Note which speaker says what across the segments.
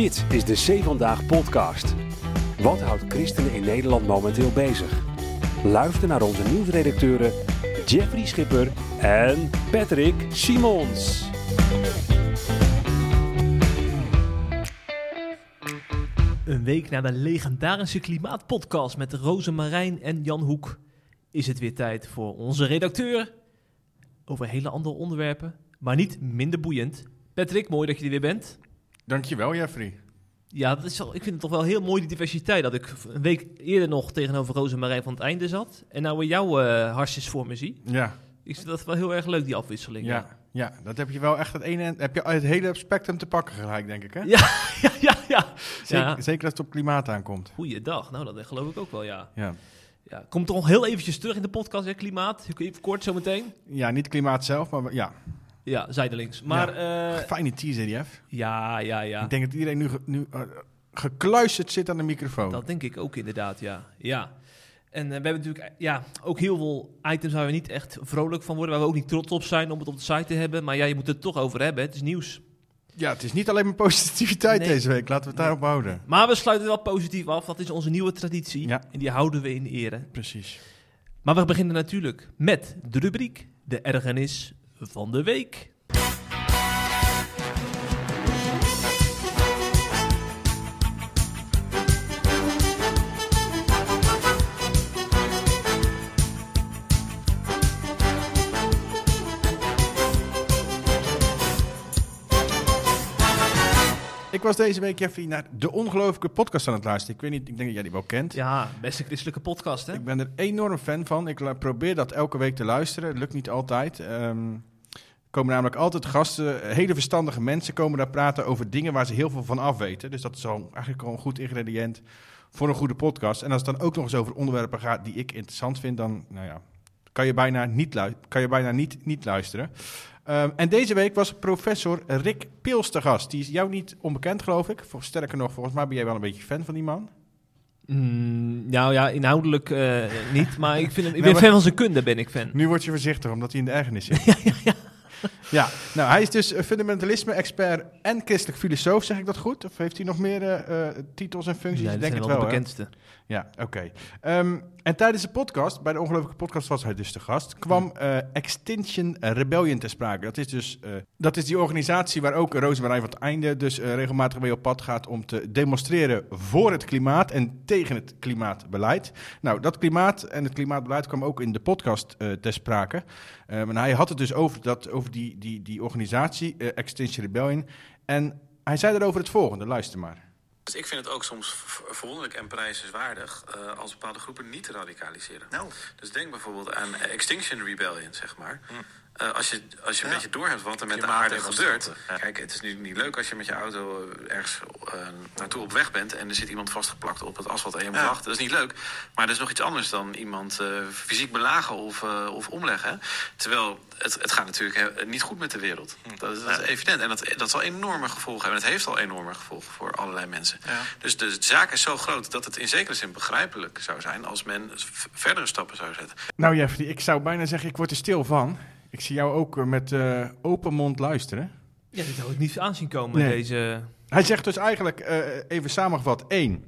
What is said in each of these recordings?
Speaker 1: Dit is de C Vandaag podcast. Wat houdt christenen in Nederland momenteel bezig? Luister naar onze nieuwsredacteuren Jeffrey Schipper en Patrick Simons.
Speaker 2: Een week na de legendarische klimaatpodcast met Roze Marijn en Jan Hoek is het weer tijd voor onze redacteur over hele andere onderwerpen, maar niet minder boeiend. Patrick, mooi dat je er weer bent.
Speaker 3: Dankjewel, Jeffrey.
Speaker 2: Ja, dat is wel, ik vind het toch wel heel mooi die diversiteit. Dat ik een week eerder nog tegenover Roze Marijn van het einde zat. En nou weer jouw uh, harsjes voor me zie.
Speaker 3: Ja.
Speaker 2: Ik vind dat wel heel erg leuk, die afwisseling.
Speaker 3: Ja, ja, dat heb je wel echt het ene. Heb je het hele spectrum te pakken gelijk, denk ik. Hè?
Speaker 2: Ja, ja, ja. ja.
Speaker 3: Zeker,
Speaker 2: ja.
Speaker 3: zeker als het op klimaat aankomt.
Speaker 2: Goeiedag. Nou, dat geloof ik ook wel, ja.
Speaker 3: Ja.
Speaker 2: Ja, kom toch nog heel eventjes terug in de podcast, hè, klimaat. Even kort zometeen.
Speaker 3: Ja, niet klimaat zelf, maar ja.
Speaker 2: Ja, zijdelings. Maar,
Speaker 3: ja.
Speaker 2: uh,
Speaker 3: Fijne teaser, Jeff.
Speaker 2: Ja, ja, ja.
Speaker 3: Ik denk dat iedereen nu, nu uh, gekluisterd zit aan de microfoon.
Speaker 2: Dat denk ik ook inderdaad, ja. ja. En uh, we hebben natuurlijk ja, ook heel veel items waar we niet echt vrolijk van worden. Waar we ook niet trots op zijn om het op de site te hebben. Maar ja, je moet het toch over hebben. Het is nieuws.
Speaker 3: Ja, het is niet alleen maar positiviteit nee. deze week. Laten we het daarop houden.
Speaker 2: Maar we sluiten wel positief af. Dat is onze nieuwe traditie.
Speaker 3: Ja.
Speaker 2: En die houden we in ere.
Speaker 3: Precies.
Speaker 2: Maar we beginnen natuurlijk met de rubriek De Ergernis van de Week.
Speaker 3: Ik was deze week, Jeffrey, naar de ongelooflijke podcast aan het luisteren. Ik weet niet, ik denk dat jij die wel kent.
Speaker 2: Ja, beste christelijke podcast, hè?
Speaker 3: Ik ben er enorm fan van. Ik probeer dat elke week te luisteren. Het lukt niet altijd. Um, komen namelijk altijd gasten, hele verstandige mensen komen daar praten over dingen waar ze heel veel van afweten. Dus dat is al eigenlijk al een goed ingrediënt voor een goede podcast. En als het dan ook nog eens over onderwerpen gaat die ik interessant vind, dan nou ja, kan je bijna niet, kan je bijna niet, niet luisteren. Um, en deze week was professor Rick Pils te gast. Die is jou niet onbekend, geloof ik. Sterker nog, volgens mij ben jij wel een beetje fan van die man.
Speaker 2: Mm, nou ja, inhoudelijk uh, niet, maar ik, vind hem, ik ben fan van zijn kunde, ben ik fan.
Speaker 3: Nu word je voorzichtig, omdat hij in de ergernis zit.
Speaker 2: ja, ja, ja.
Speaker 3: Ja, nou hij is dus fundamentalisme-expert en christelijk filosoof, zeg ik dat goed? Of heeft hij nog meer uh, titels en functies? Ik denk
Speaker 2: het
Speaker 3: wel,
Speaker 2: de bekendste.
Speaker 3: Hè? Ja, oké. Okay. Um, en tijdens de podcast, bij de ongelooflijke podcast was hij dus de gast, kwam uh, Extinction Rebellion ter sprake. Dat is dus uh, dat is die organisatie waar ook Roosmarijn van het Einde dus regelmatig mee op pad gaat om te demonstreren voor het klimaat en tegen het klimaatbeleid. Nou, dat klimaat en het klimaatbeleid kwam ook in de podcast ter sprake. en hij had het dus over, dat, over die, die, die organisatie, Extinction Rebellion. En hij zei erover het volgende, luister maar.
Speaker 4: Dus ik vind het ook soms verwonderlijk en prijzenswaardig uh, als bepaalde groepen niet radicaliseren.
Speaker 5: Nou.
Speaker 4: Dus denk bijvoorbeeld aan Extinction Rebellion, zeg maar. Hm. Uh, als je, als je ja. een beetje doorhebt wat er met de aarde gebeurt. Ja. Kijk, het is nu niet leuk als je met je auto ergens uh, naartoe op weg bent en er zit iemand vastgeplakt op het asfalt en je moet ja. wachten. Dat is niet leuk. Maar dat is nog iets anders dan iemand uh, fysiek belagen of, of omleggen. Terwijl het, het gaat natuurlijk niet goed met de wereld. Hm. Dat, is, dat is evident. En dat, dat zal enorme gevolgen hebben. Het heeft al enorme gevolgen voor allerlei mensen. Dus de zaak is zo groot dat het in zekere zin begrijpelijk zou zijn als men verdere stappen zou zetten.
Speaker 3: Nou Jeffrey, ik zou bijna zeggen, ik word er stil van. Ik zie jou ook met uh, open mond luisteren.
Speaker 2: Ja, dit had ik niet aanzien komen, nee. deze...
Speaker 3: Hij zegt dus eigenlijk, uh, even samengevat, één...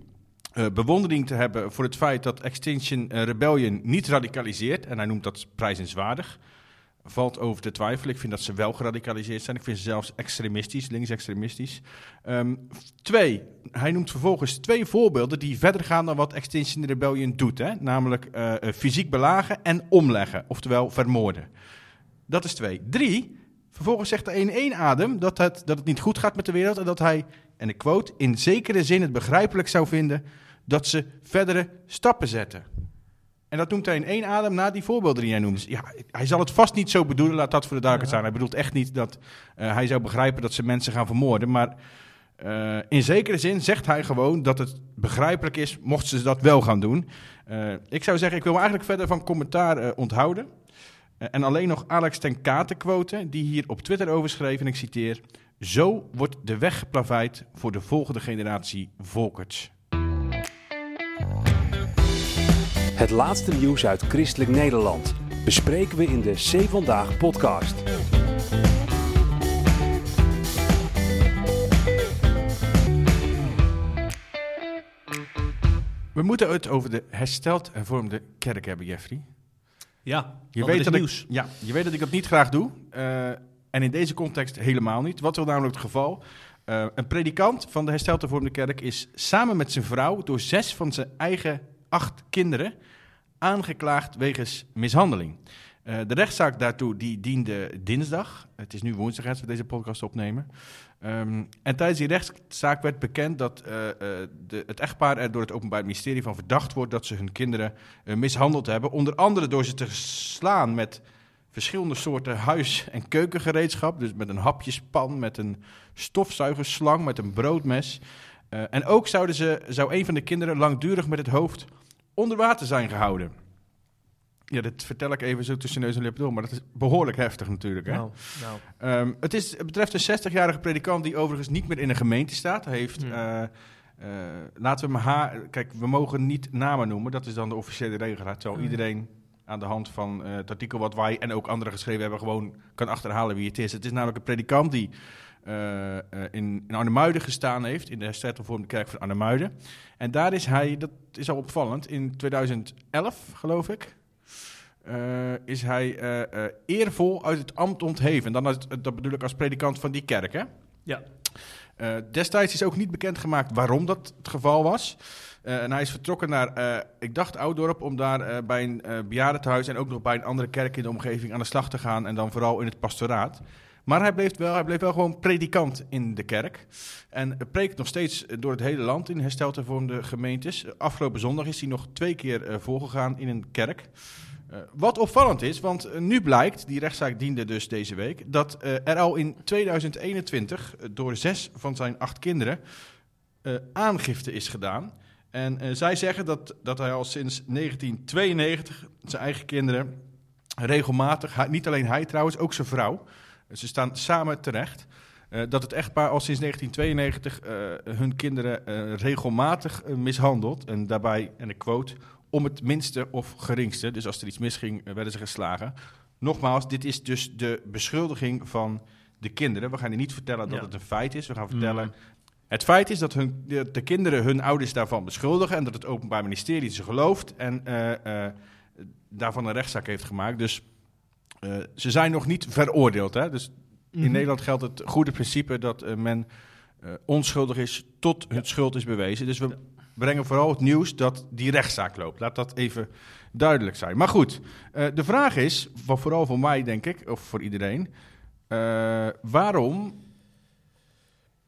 Speaker 3: Uh, bewondering te hebben voor het feit dat Extinction Rebellion niet radicaliseert. En hij noemt dat prijzenswaardig. Valt over te twijfelen. Ik vind dat ze wel geradicaliseerd zijn. Ik vind ze zelfs extremistisch, linksextremistisch. Um, twee, hij noemt vervolgens twee voorbeelden die verder gaan dan wat Extinction Rebellion doet. Hè? Namelijk uh, fysiek belagen en omleggen, oftewel vermoorden. Dat is twee. Drie, vervolgens zegt hij in één adem dat het, dat het niet goed gaat met de wereld en dat hij, en ik quote, in zekere zin het begrijpelijk zou vinden dat ze verdere stappen zetten. En dat noemt hij in één adem na die voorbeelden die jij noemt. Ja, hij zal het vast niet zo bedoelen, laat dat voor de duidelijkheid zijn. Hij bedoelt echt niet dat uh, hij zou begrijpen dat ze mensen gaan vermoorden. Maar uh, in zekere zin zegt hij gewoon dat het begrijpelijk is mochten ze dat wel gaan doen. Uh, ik zou zeggen, ik wil me eigenlijk verder van commentaar onthouden. En alleen nog Alex ten Kate quoten, die hier op Twitter over schreef, en ik citeer... Zo wordt de weg geplaveid voor de volgende generatie volkers.
Speaker 1: Het laatste nieuws uit christelijk Nederland bespreken we in de C Vandaag podcast.
Speaker 3: We moeten het over de hersteld hervormde kerk hebben, Jeffrey.
Speaker 2: Ja,
Speaker 3: Je weet, dat
Speaker 2: is
Speaker 3: ik,
Speaker 2: nieuws.
Speaker 3: ja, je weet dat ik dat niet graag doe. eh, en in deze context helemaal niet. Wat is namelijk het geval? Eh, een predikant van de hersteld hervormde kerk is samen met zijn vrouw door zes van zijn eigen acht kinderen aangeklaagd wegens mishandeling. Eh, de rechtszaak daartoe die diende dinsdag. Het is nu woensdag als we deze podcast opnemen. Ehm, en tijdens die rechtszaak werd bekend dat eh, eh, de, het echtpaar er door het Openbaar Ministerie van verdacht wordt dat ze hun kinderen mishandeld hebben. Onder andere door ze te slaan met verschillende soorten huis- en keukengereedschap. Dus met een hapjespan, met een stofzuigerslang, met een broodmes. En ook zouden ze, zou een van de kinderen langdurig met het hoofd onder water zijn gehouden. Ja, dat vertel ik even zo tussen neus en lippen door, maar dat is behoorlijk heftig natuurlijk. Hè?
Speaker 2: Nou, nou.
Speaker 3: Ehm, het, is, het betreft een 60-jarige predikant die overigens niet meer in een gemeente staat. Hij heeft,
Speaker 2: Hmm.
Speaker 3: eh, eh, laten we hem haar... Kijk, we mogen niet namen noemen, dat is dan de officiële regel. hè. Terwijl
Speaker 2: Hmm.
Speaker 3: iedereen aan de hand van eh, het artikel wat wij en ook anderen geschreven hebben... gewoon kan achterhalen wie het is. Het is namelijk een predikant die in, in Arnhemuiden gestaan heeft... in de hervormde kerk van Arnhemuiden. En daar is hij, dat is al opvallend, in 2011 geloof ik... eh, is hij eh, eh, eervol uit het ambt ontheven. En dan als, dat bedoel ik als predikant van die kerk, hè?
Speaker 2: Ja.
Speaker 3: Destijds is ook niet bekendgemaakt waarom dat het geval was. En hij is vertrokken naar, ik dacht Ouddorp, om daar bij een eh bejaardentehuis en ook nog bij een andere kerk in de omgeving aan de slag te gaan. En dan vooral in het pastoraat. Maar hij bleef wel, hij bleef wel gewoon predikant in de kerk. En preekt nog steeds door het hele land in hersteld hervormde gemeentes. Afgelopen zondag is hij nog twee keer eh, voorgegaan in een kerk. Eh, wat opvallend is, want eh, nu blijkt, die rechtszaak diende dus deze week, dat er al in 2021 eh, door zes van zijn acht kinderen aangifte is gedaan. En zij zeggen dat, dat hij al sinds 1992 zijn eigen kinderen regelmatig, niet alleen hij trouwens, ook zijn vrouw, ze staan samen terecht. eh, dat het echtpaar al sinds 1992 eh, hun kinderen eh, regelmatig mishandelt. En daarbij, en ik quote, om het minste of geringste. Dus als er iets misging, werden ze geslagen. Nogmaals, dit is dus de beschuldiging van de kinderen. We gaan hier niet vertellen dat
Speaker 2: Ja.
Speaker 3: het een feit is. We gaan vertellen.
Speaker 2: Mm.
Speaker 3: Het feit is dat hun, de, de kinderen hun ouders daarvan beschuldigen. En dat het Openbaar Ministerie ze gelooft. En daarvan een rechtszaak heeft gemaakt. Dus ze zijn nog niet veroordeeld. Hè? Dus in
Speaker 2: Mhm.
Speaker 3: Nederland geldt het goede principe dat eh, men eh, onschuldig is tot het schuld is bewezen. Dus we brengen vooral het nieuws dat die rechtszaak loopt. Laat dat even duidelijk zijn. Maar goed, eh, de vraag is, vooral voor mij denk ik, of voor iedereen, eh, waarom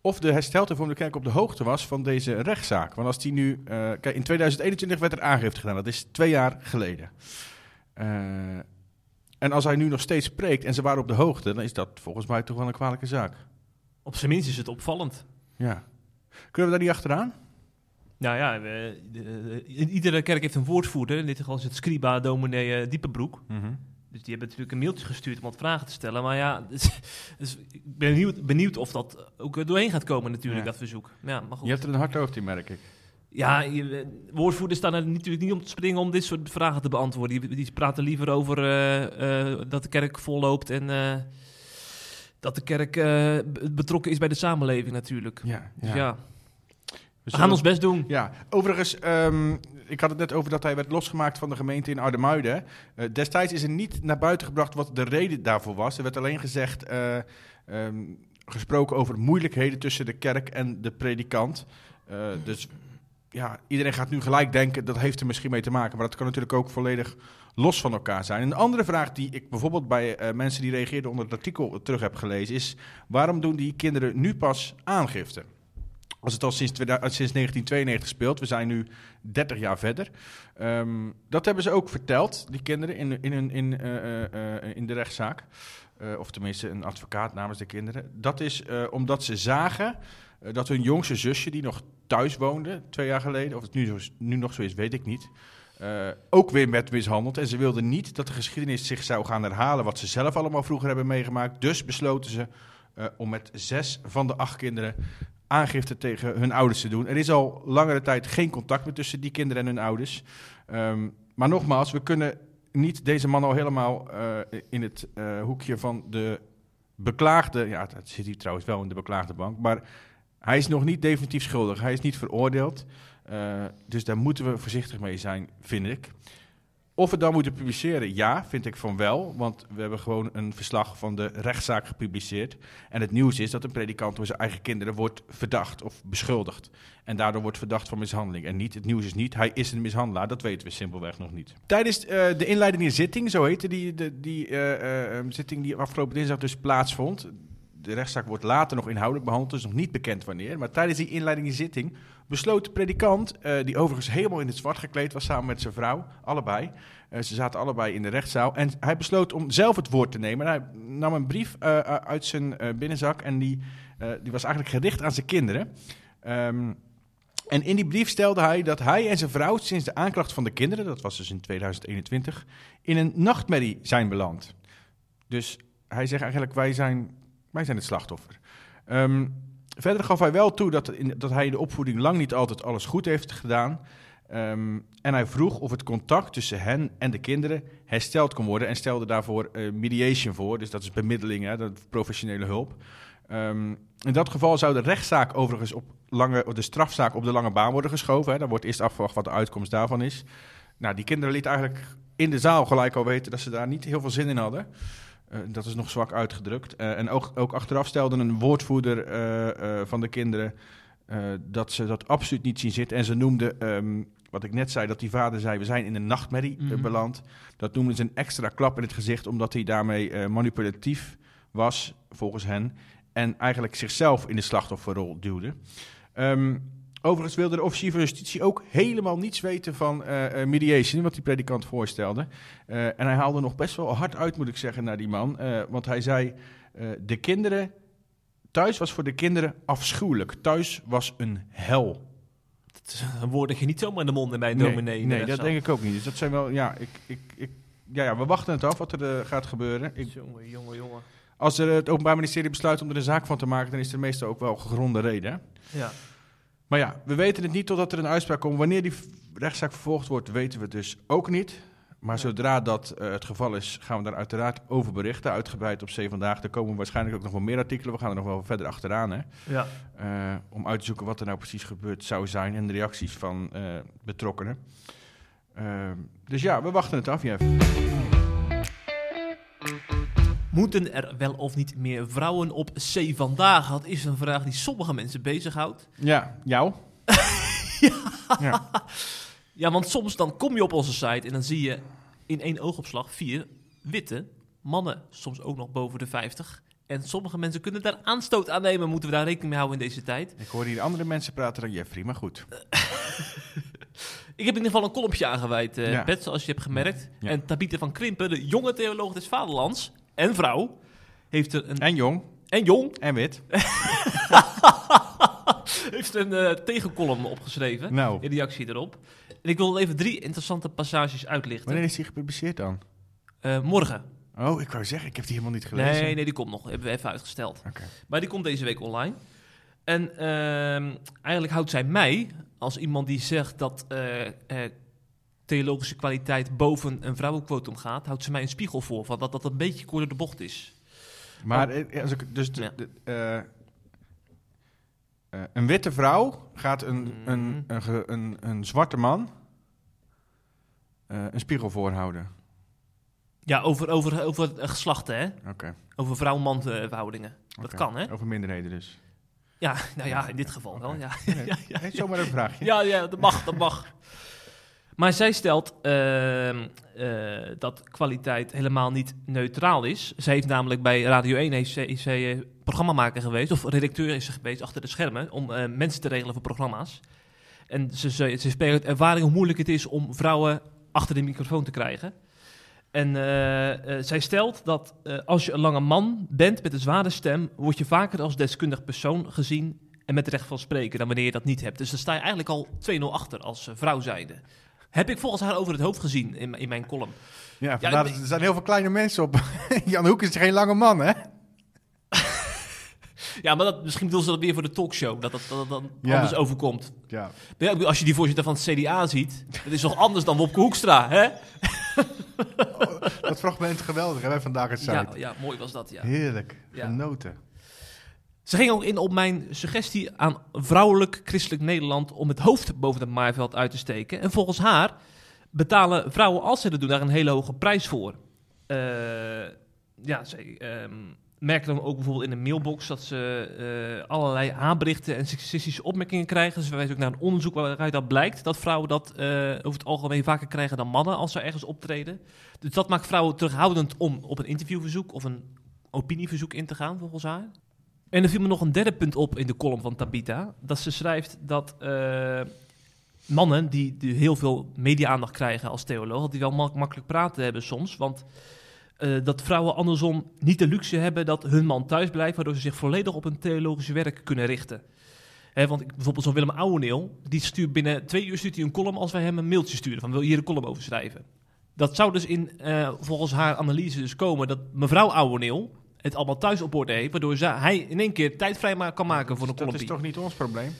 Speaker 3: of de hersteld hervormde kerk op de hoogte was van deze rechtszaak. Want als die nu, eh, kijk, in 2021 werd er aangifte gedaan, dat is twee jaar geleden. Eh, en als hij nu nog steeds spreekt en ze waren op de hoogte, dan is dat volgens mij toch wel een kwalijke zaak.
Speaker 2: Op zijn minst is het opvallend.
Speaker 3: Ja. Kunnen we daar niet achteraan?
Speaker 2: Nou ja, we- de- de- iedere kerk heeft een woordvoerder. In dit geval is het scriba dominee eh, Diepenbroek. Dus die hebben natuurlijk een mailtje gestuurd om wat vragen te stellen. Maar ja, dus, dus ik ben benieuwd, benieuwd of dat ook doorheen gaat komen natuurlijk,
Speaker 3: Ja.
Speaker 2: dat verzoek. Ja, maar goed.
Speaker 3: Je hebt er een hard hoofd in, merk ik.
Speaker 2: Ja, je, eh, woordvoerders staan er natuurlijk niet om te springen om dit soort vragen te beantwoorden. Die, die praten liever over eh, eh, dat de kerk volloopt en dat de kerk be- betrokken is bij de samenleving natuurlijk.
Speaker 3: Ja,
Speaker 2: Dus ja,
Speaker 3: We zullen-
Speaker 2: gaan ons best doen.
Speaker 3: Ja, overigens, ehm, ik had het net over dat hij werd losgemaakt van de gemeente in Ardemuiden. Destijds is er niet naar buiten gebracht wat de reden daarvoor was. Er werd alleen gezegd, eh, ehm, gesproken over moeilijkheden tussen de kerk en de predikant. Dus ja, iedereen gaat nu gelijk denken, dat heeft er misschien mee te maken. Maar dat kan natuurlijk ook volledig los van elkaar zijn. Een andere vraag die ik bijvoorbeeld bij eh, mensen die reageerden onder het artikel terug heb gelezen... is waarom doen die kinderen nu pas aangifte? Als het al sinds, 2000 sinds 1992 speelt, we zijn nu 30 jaar verder. Ehm, dat hebben ze ook verteld, die kinderen, in, in, in, eh, eh, eh, in de rechtszaak. Eh, of tenminste een advocaat namens de kinderen. Dat is eh, omdat ze zagen eh, dat hun jongste zusje, die nog thuis woonde twee jaar geleden, of het nu, zo, nu nog zo is, weet ik niet. eh, ook weer werd mishandeld. En ze wilden niet dat de geschiedenis zich zou gaan herhalen wat ze zelf allemaal vroeger hebben meegemaakt. Dus besloten ze eh, om met zes van de acht kinderen aangifte tegen hun ouders te doen. Er is al langere tijd geen contact meer tussen die kinderen en hun ouders. Ehm, maar nogmaals, we kunnen niet deze man al helemaal eh, in het eh, hoekje van de beklaagde... Ja, dat zit hier trouwens wel in de beklaagde bank. Maar Hij is nog niet definitief schuldig. Hij is niet veroordeeld. Uh, dus daar moeten we voorzichtig mee zijn, vind ik. Of we dan moeten publiceren? Ja, vind ik van wel. Want we hebben gewoon een verslag van de rechtszaak gepubliceerd. En het nieuws is dat een predikant door zijn eigen kinderen wordt verdacht of beschuldigd. En daardoor wordt verdacht van mishandeling. En niet, het nieuws is niet, hij is een mishandelaar. Dat weten we simpelweg nog niet. Tijdens uh, de inleidende zitting, zo heette die, de, die uh, zitting die afgelopen dinsdag dus plaatsvond. De rechtszaak wordt later nog inhoudelijk behandeld, dus nog niet bekend wanneer. Maar tijdens die inleidende zitting besloot de predikant, uh, die overigens helemaal in het zwart gekleed was samen met zijn vrouw, allebei. Uh, ze zaten allebei in de rechtszaal. En hij besloot om zelf het woord te nemen. Hij nam een brief uh, uit zijn binnenzak en die, die was eigenlijk gericht aan zijn kinderen. Um, en in die brief stelde hij dat hij en zijn vrouw sinds de aanklacht van de kinderen, dat was dus in 2021, in een nachtmerrie zijn beland. Dus hij zegt eigenlijk, wij zijn, wij zijn het slachtoffer. Um, Verder gaf hij wel toe dat, dat hij in de opvoeding lang niet altijd alles goed heeft gedaan. Um, en hij vroeg of het contact tussen hen en de kinderen hersteld kon worden en stelde daarvoor uh, mediation voor. Dus dat is bemiddeling, hè, dat professionele hulp. Um, in dat geval zou de rechtszaak overigens op lange, de strafzaak op de lange baan worden geschoven. Hè. Wordt eerst afgewacht wat de uitkomst daarvan is. Nou, die kinderen lieten eigenlijk in de zaal gelijk al weten dat ze daar niet heel veel zin in hadden. Uh, dat is nog zwak uitgedrukt. Uh, en ook, ook, achteraf stelde een woordvoerder uh, van de kinderen dat ze dat absoluut niet zien zitten. En ze noemden, um, wat ik net zei, dat die vader zei: We zijn in een nachtmerrie mm -hmm. beland. Dat noemden ze een extra klap in het gezicht, omdat hij daarmee manipulatief was, volgens hen. En eigenlijk zichzelf in de slachtofferrol duwde. Um, Overigens wilde de officier van justitie ook helemaal niets weten van uh, mediation, wat die predikant voorstelde. Uh, en hij haalde nog best wel hard uit, moet ik zeggen, naar die man. Uh, want hij zei, de kinderen, thuis was voor de kinderen afschuwelijk. Thuis was een hel.
Speaker 2: Dat een woord dat je niet zomaar in de mond in bij een dominee.
Speaker 3: Nee, dat denk ik ook niet. Dus dat zijn wel, ja, ik, ik, ik, ja, ja we wachten het af wat er gaat gebeuren. Ik,
Speaker 2: jongen, jongen, jongen.
Speaker 3: Als er het Openbaar Ministerie besluit om er een zaak van te maken, dan is er meestal ook wel gegronde reden.
Speaker 2: Ja.
Speaker 3: Maar ja, we weten het niet totdat er een uitspraak komt. Wanneer die rechtszaak vervolgd wordt, weten we dus ook niet. Maar zodra dat uh, het geval is, gaan we daar uiteraard over berichten. Uitgebreid op C vandaag. Er komen waarschijnlijk ook nog wel meer artikelen. We gaan er nog wel verder achteraan. Hè?
Speaker 2: Ja.
Speaker 3: Uh, om uit te zoeken wat er nou precies gebeurd zou zijn en de reacties van uh, betrokkenen. dus ja, we wachten het af, Jeff.
Speaker 2: Moeten er wel of niet meer vrouwen op C vandaag? Dat is een vraag die sommige mensen bezighoudt.
Speaker 3: Ja, jou?
Speaker 2: ja. ja. ja, want soms dan kom je op onze site en dan zie je in één oogopslag vier witte mannen, soms ook nog boven de 50. En sommige mensen kunnen daar aanstoot aan nemen. Moeten we daar rekening mee houden in deze tijd?
Speaker 3: Ik hoor hier andere mensen praten dan Jeffrey, maar goed.
Speaker 2: Ik heb in ieder geval een kolompje aangeweid, uh, ja. Bert, zoals je hebt gemerkt.
Speaker 3: Ja.
Speaker 2: En Tabitha van Krimpen, de jonge theoloog des Vaderlands, en vrouw heeft er een...
Speaker 3: En jong.
Speaker 2: En jong.
Speaker 3: En wit.
Speaker 2: heeft een uh, tegenkolom opgeschreven.
Speaker 3: Nou.
Speaker 2: In reactie erop. En ik wil even drie interessante passages uitlichten.
Speaker 3: Wanneer is die gepubliceerd dan?
Speaker 2: Uh, morgen.
Speaker 3: Oh, ik wou zeggen, ik heb die helemaal niet gelezen.
Speaker 2: Nee, nee, die komt nog. Die hebben we even uitgesteld.
Speaker 3: Okay.
Speaker 2: Maar die komt deze week online. En uh, eigenlijk houdt zij mij als iemand die zegt dat uh, theologische kwaliteit boven een vrouwenquotum gaat, houdt ze mij een spiegel voor van dat dat een beetje kort door de bocht is.
Speaker 3: Maar oh. als ik, dus de, ja. de, uh, uh, een witte vrouw gaat een, mm. een, een, een, een, zwarte man uh, een spiegel voorhouden.
Speaker 2: Ja, over, over, over geslachten, hè?
Speaker 3: Okay.
Speaker 2: Over vrouw-man verhoudingen. Dat
Speaker 3: okay.
Speaker 2: kan, hè?
Speaker 3: Over minderheden dus.
Speaker 2: Ja, nou ja, in dit geval okay. wel. Ja.
Speaker 3: Nee, ja, ja, zomaar een vraagje.
Speaker 2: Ja, ja, dat mag, dat mag. Maar zij stelt uh, uh, dat kwaliteit helemaal niet neutraal is. Zij heeft namelijk bij Radio 1 heeft zij, is uh, programmamaker geweest, of redacteur is ze geweest achter de schermen, om uh, mensen te regelen voor programma's. En ze, ze, ze spreekt uit ervaring hoe moeilijk het is om vrouwen achter de microfoon te krijgen. En zij stelt dat als je een lange man bent met een zware stem, word je vaker als deskundig persoon gezien en met recht van spreken dan wanneer je dat niet hebt. Dus dan sta je eigenlijk al 2-0 achter als vrouw zijnde. Heb ik volgens haar over het hoofd gezien in, in mijn column.
Speaker 3: Ja, ja er zijn heel veel kleine mensen op. Jan Hoek is geen lange man, hè?
Speaker 2: ja, maar dat, misschien bedoel ze dat weer voor de talkshow. Dat dat, ja. anders overkomt.
Speaker 3: Ja.
Speaker 2: Als je die voorzitter van het CDA ziet, dat is toch anders dan Wopke Hoekstra, hè?
Speaker 3: oh, dat fragment geweldig, hè? Wij vandaag het site.
Speaker 2: Ja, ja, mooi was dat, ja.
Speaker 3: Heerlijk, genoten.
Speaker 2: Ze ging ook in op mijn suggestie aan vrouwelijk christelijk Nederland om het hoofd boven het maaiveld uit te steken. En volgens haar betalen vrouwen, als ze dat doen, daar een hele hoge prijs voor. Eh, ja, ze merken dan ook bijvoorbeeld in de mailbox dat ze eh, allerlei aanberichten en seksistische opmerkingen krijgen. Dus we wijzen ook naar een onderzoek waaruit dat blijkt dat vrouwen dat eh, over het algemeen vaker krijgen dan mannen als ze ergens optreden. Dus dat maakt vrouwen terughoudend om op een interviewverzoek of een opinieverzoek in te gaan, volgens haar. En er viel me nog een derde punt op in de column van Tabita. Dat ze schrijft dat eh, mannen die, die heel veel media-aandacht krijgen als theoloog, die wel mak- makkelijk praten hebben soms. Want eh, dat vrouwen andersom niet de luxe hebben dat hun man thuis blijft, waardoor ze zich volledig op hun theologische werk kunnen richten. Want ik, bijvoorbeeld zo'n Willem Ouweneel, die stuurt binnen twee uur stuurt hij een column als wij hem een mailtje sturen van wil je hier een column over schrijven. Dat zou dus in, eh, volgens haar analyse dus komen dat mevrouw Ouweneel het allemaal thuis op orde heeft, waardoor ze, hij in één keer tijd vrij kan maken voor een
Speaker 3: Dat is
Speaker 2: column.
Speaker 3: toch niet ons probleem?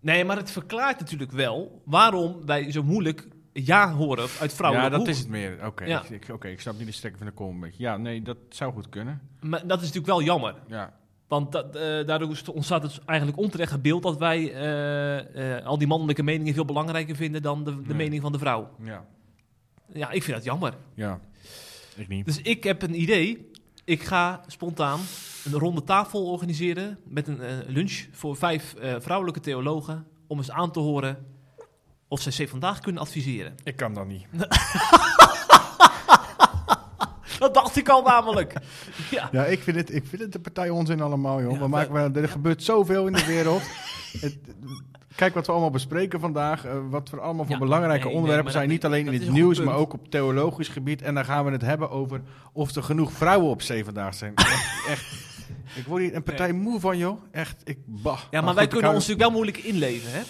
Speaker 2: Nee, maar het verklaart natuurlijk wel waarom wij zo moeilijk ja horen uit vrouwen.
Speaker 3: ja, dat is het meer. Oké,
Speaker 2: Ja.
Speaker 3: ik, ik- oké, ik snap niet de strekken van de kom een beetje. Ja, nee, dat zou goed kunnen.
Speaker 2: Maar dat is natuurlijk wel jammer.
Speaker 3: Ja,
Speaker 2: Want dat, eh, daardoor st- ontstaat het eigenlijk onterecht het beeld dat wij eh, eh, al die mannelijke meningen veel belangrijker vinden dan de, de
Speaker 3: Nee.
Speaker 2: mening van de vrouw.
Speaker 3: ja,
Speaker 2: Ja, ik vind dat jammer.
Speaker 3: ja. Ik niet.
Speaker 2: Dus ik heb een idee. Ik ga spontaan een ronde tafel organiseren met een eh, lunch voor vijf eh, vrouwelijke theologen om eens aan te horen of zij C vandaag kunnen adviseren.
Speaker 3: Ik kan dat niet.
Speaker 2: Dat dacht ik al namelijk. Ja.
Speaker 3: Ja, ik vind het, ik vind het de partij onzin allemaal, joh.
Speaker 2: Ja,
Speaker 3: we maken, wel- er gebeurt zoveel in de wereld. het, kijk wat we allemaal bespreken vandaag. eh, wat voor allemaal voor
Speaker 2: Ja,
Speaker 3: belangrijke
Speaker 2: nee,
Speaker 3: onderwerpen zijn.
Speaker 2: dat-
Speaker 3: Niet alleen in het nieuws, maar ook op theologisch gebied. En dan gaan we het hebben over of er genoeg vrouwen op zevendaag zijn. echt, echt. Ik word hier een partij moe van, joh. Echt, ik bah.
Speaker 2: Ja, maar wij kunnen ons natuurlijk wel moeilijk inleven, hè?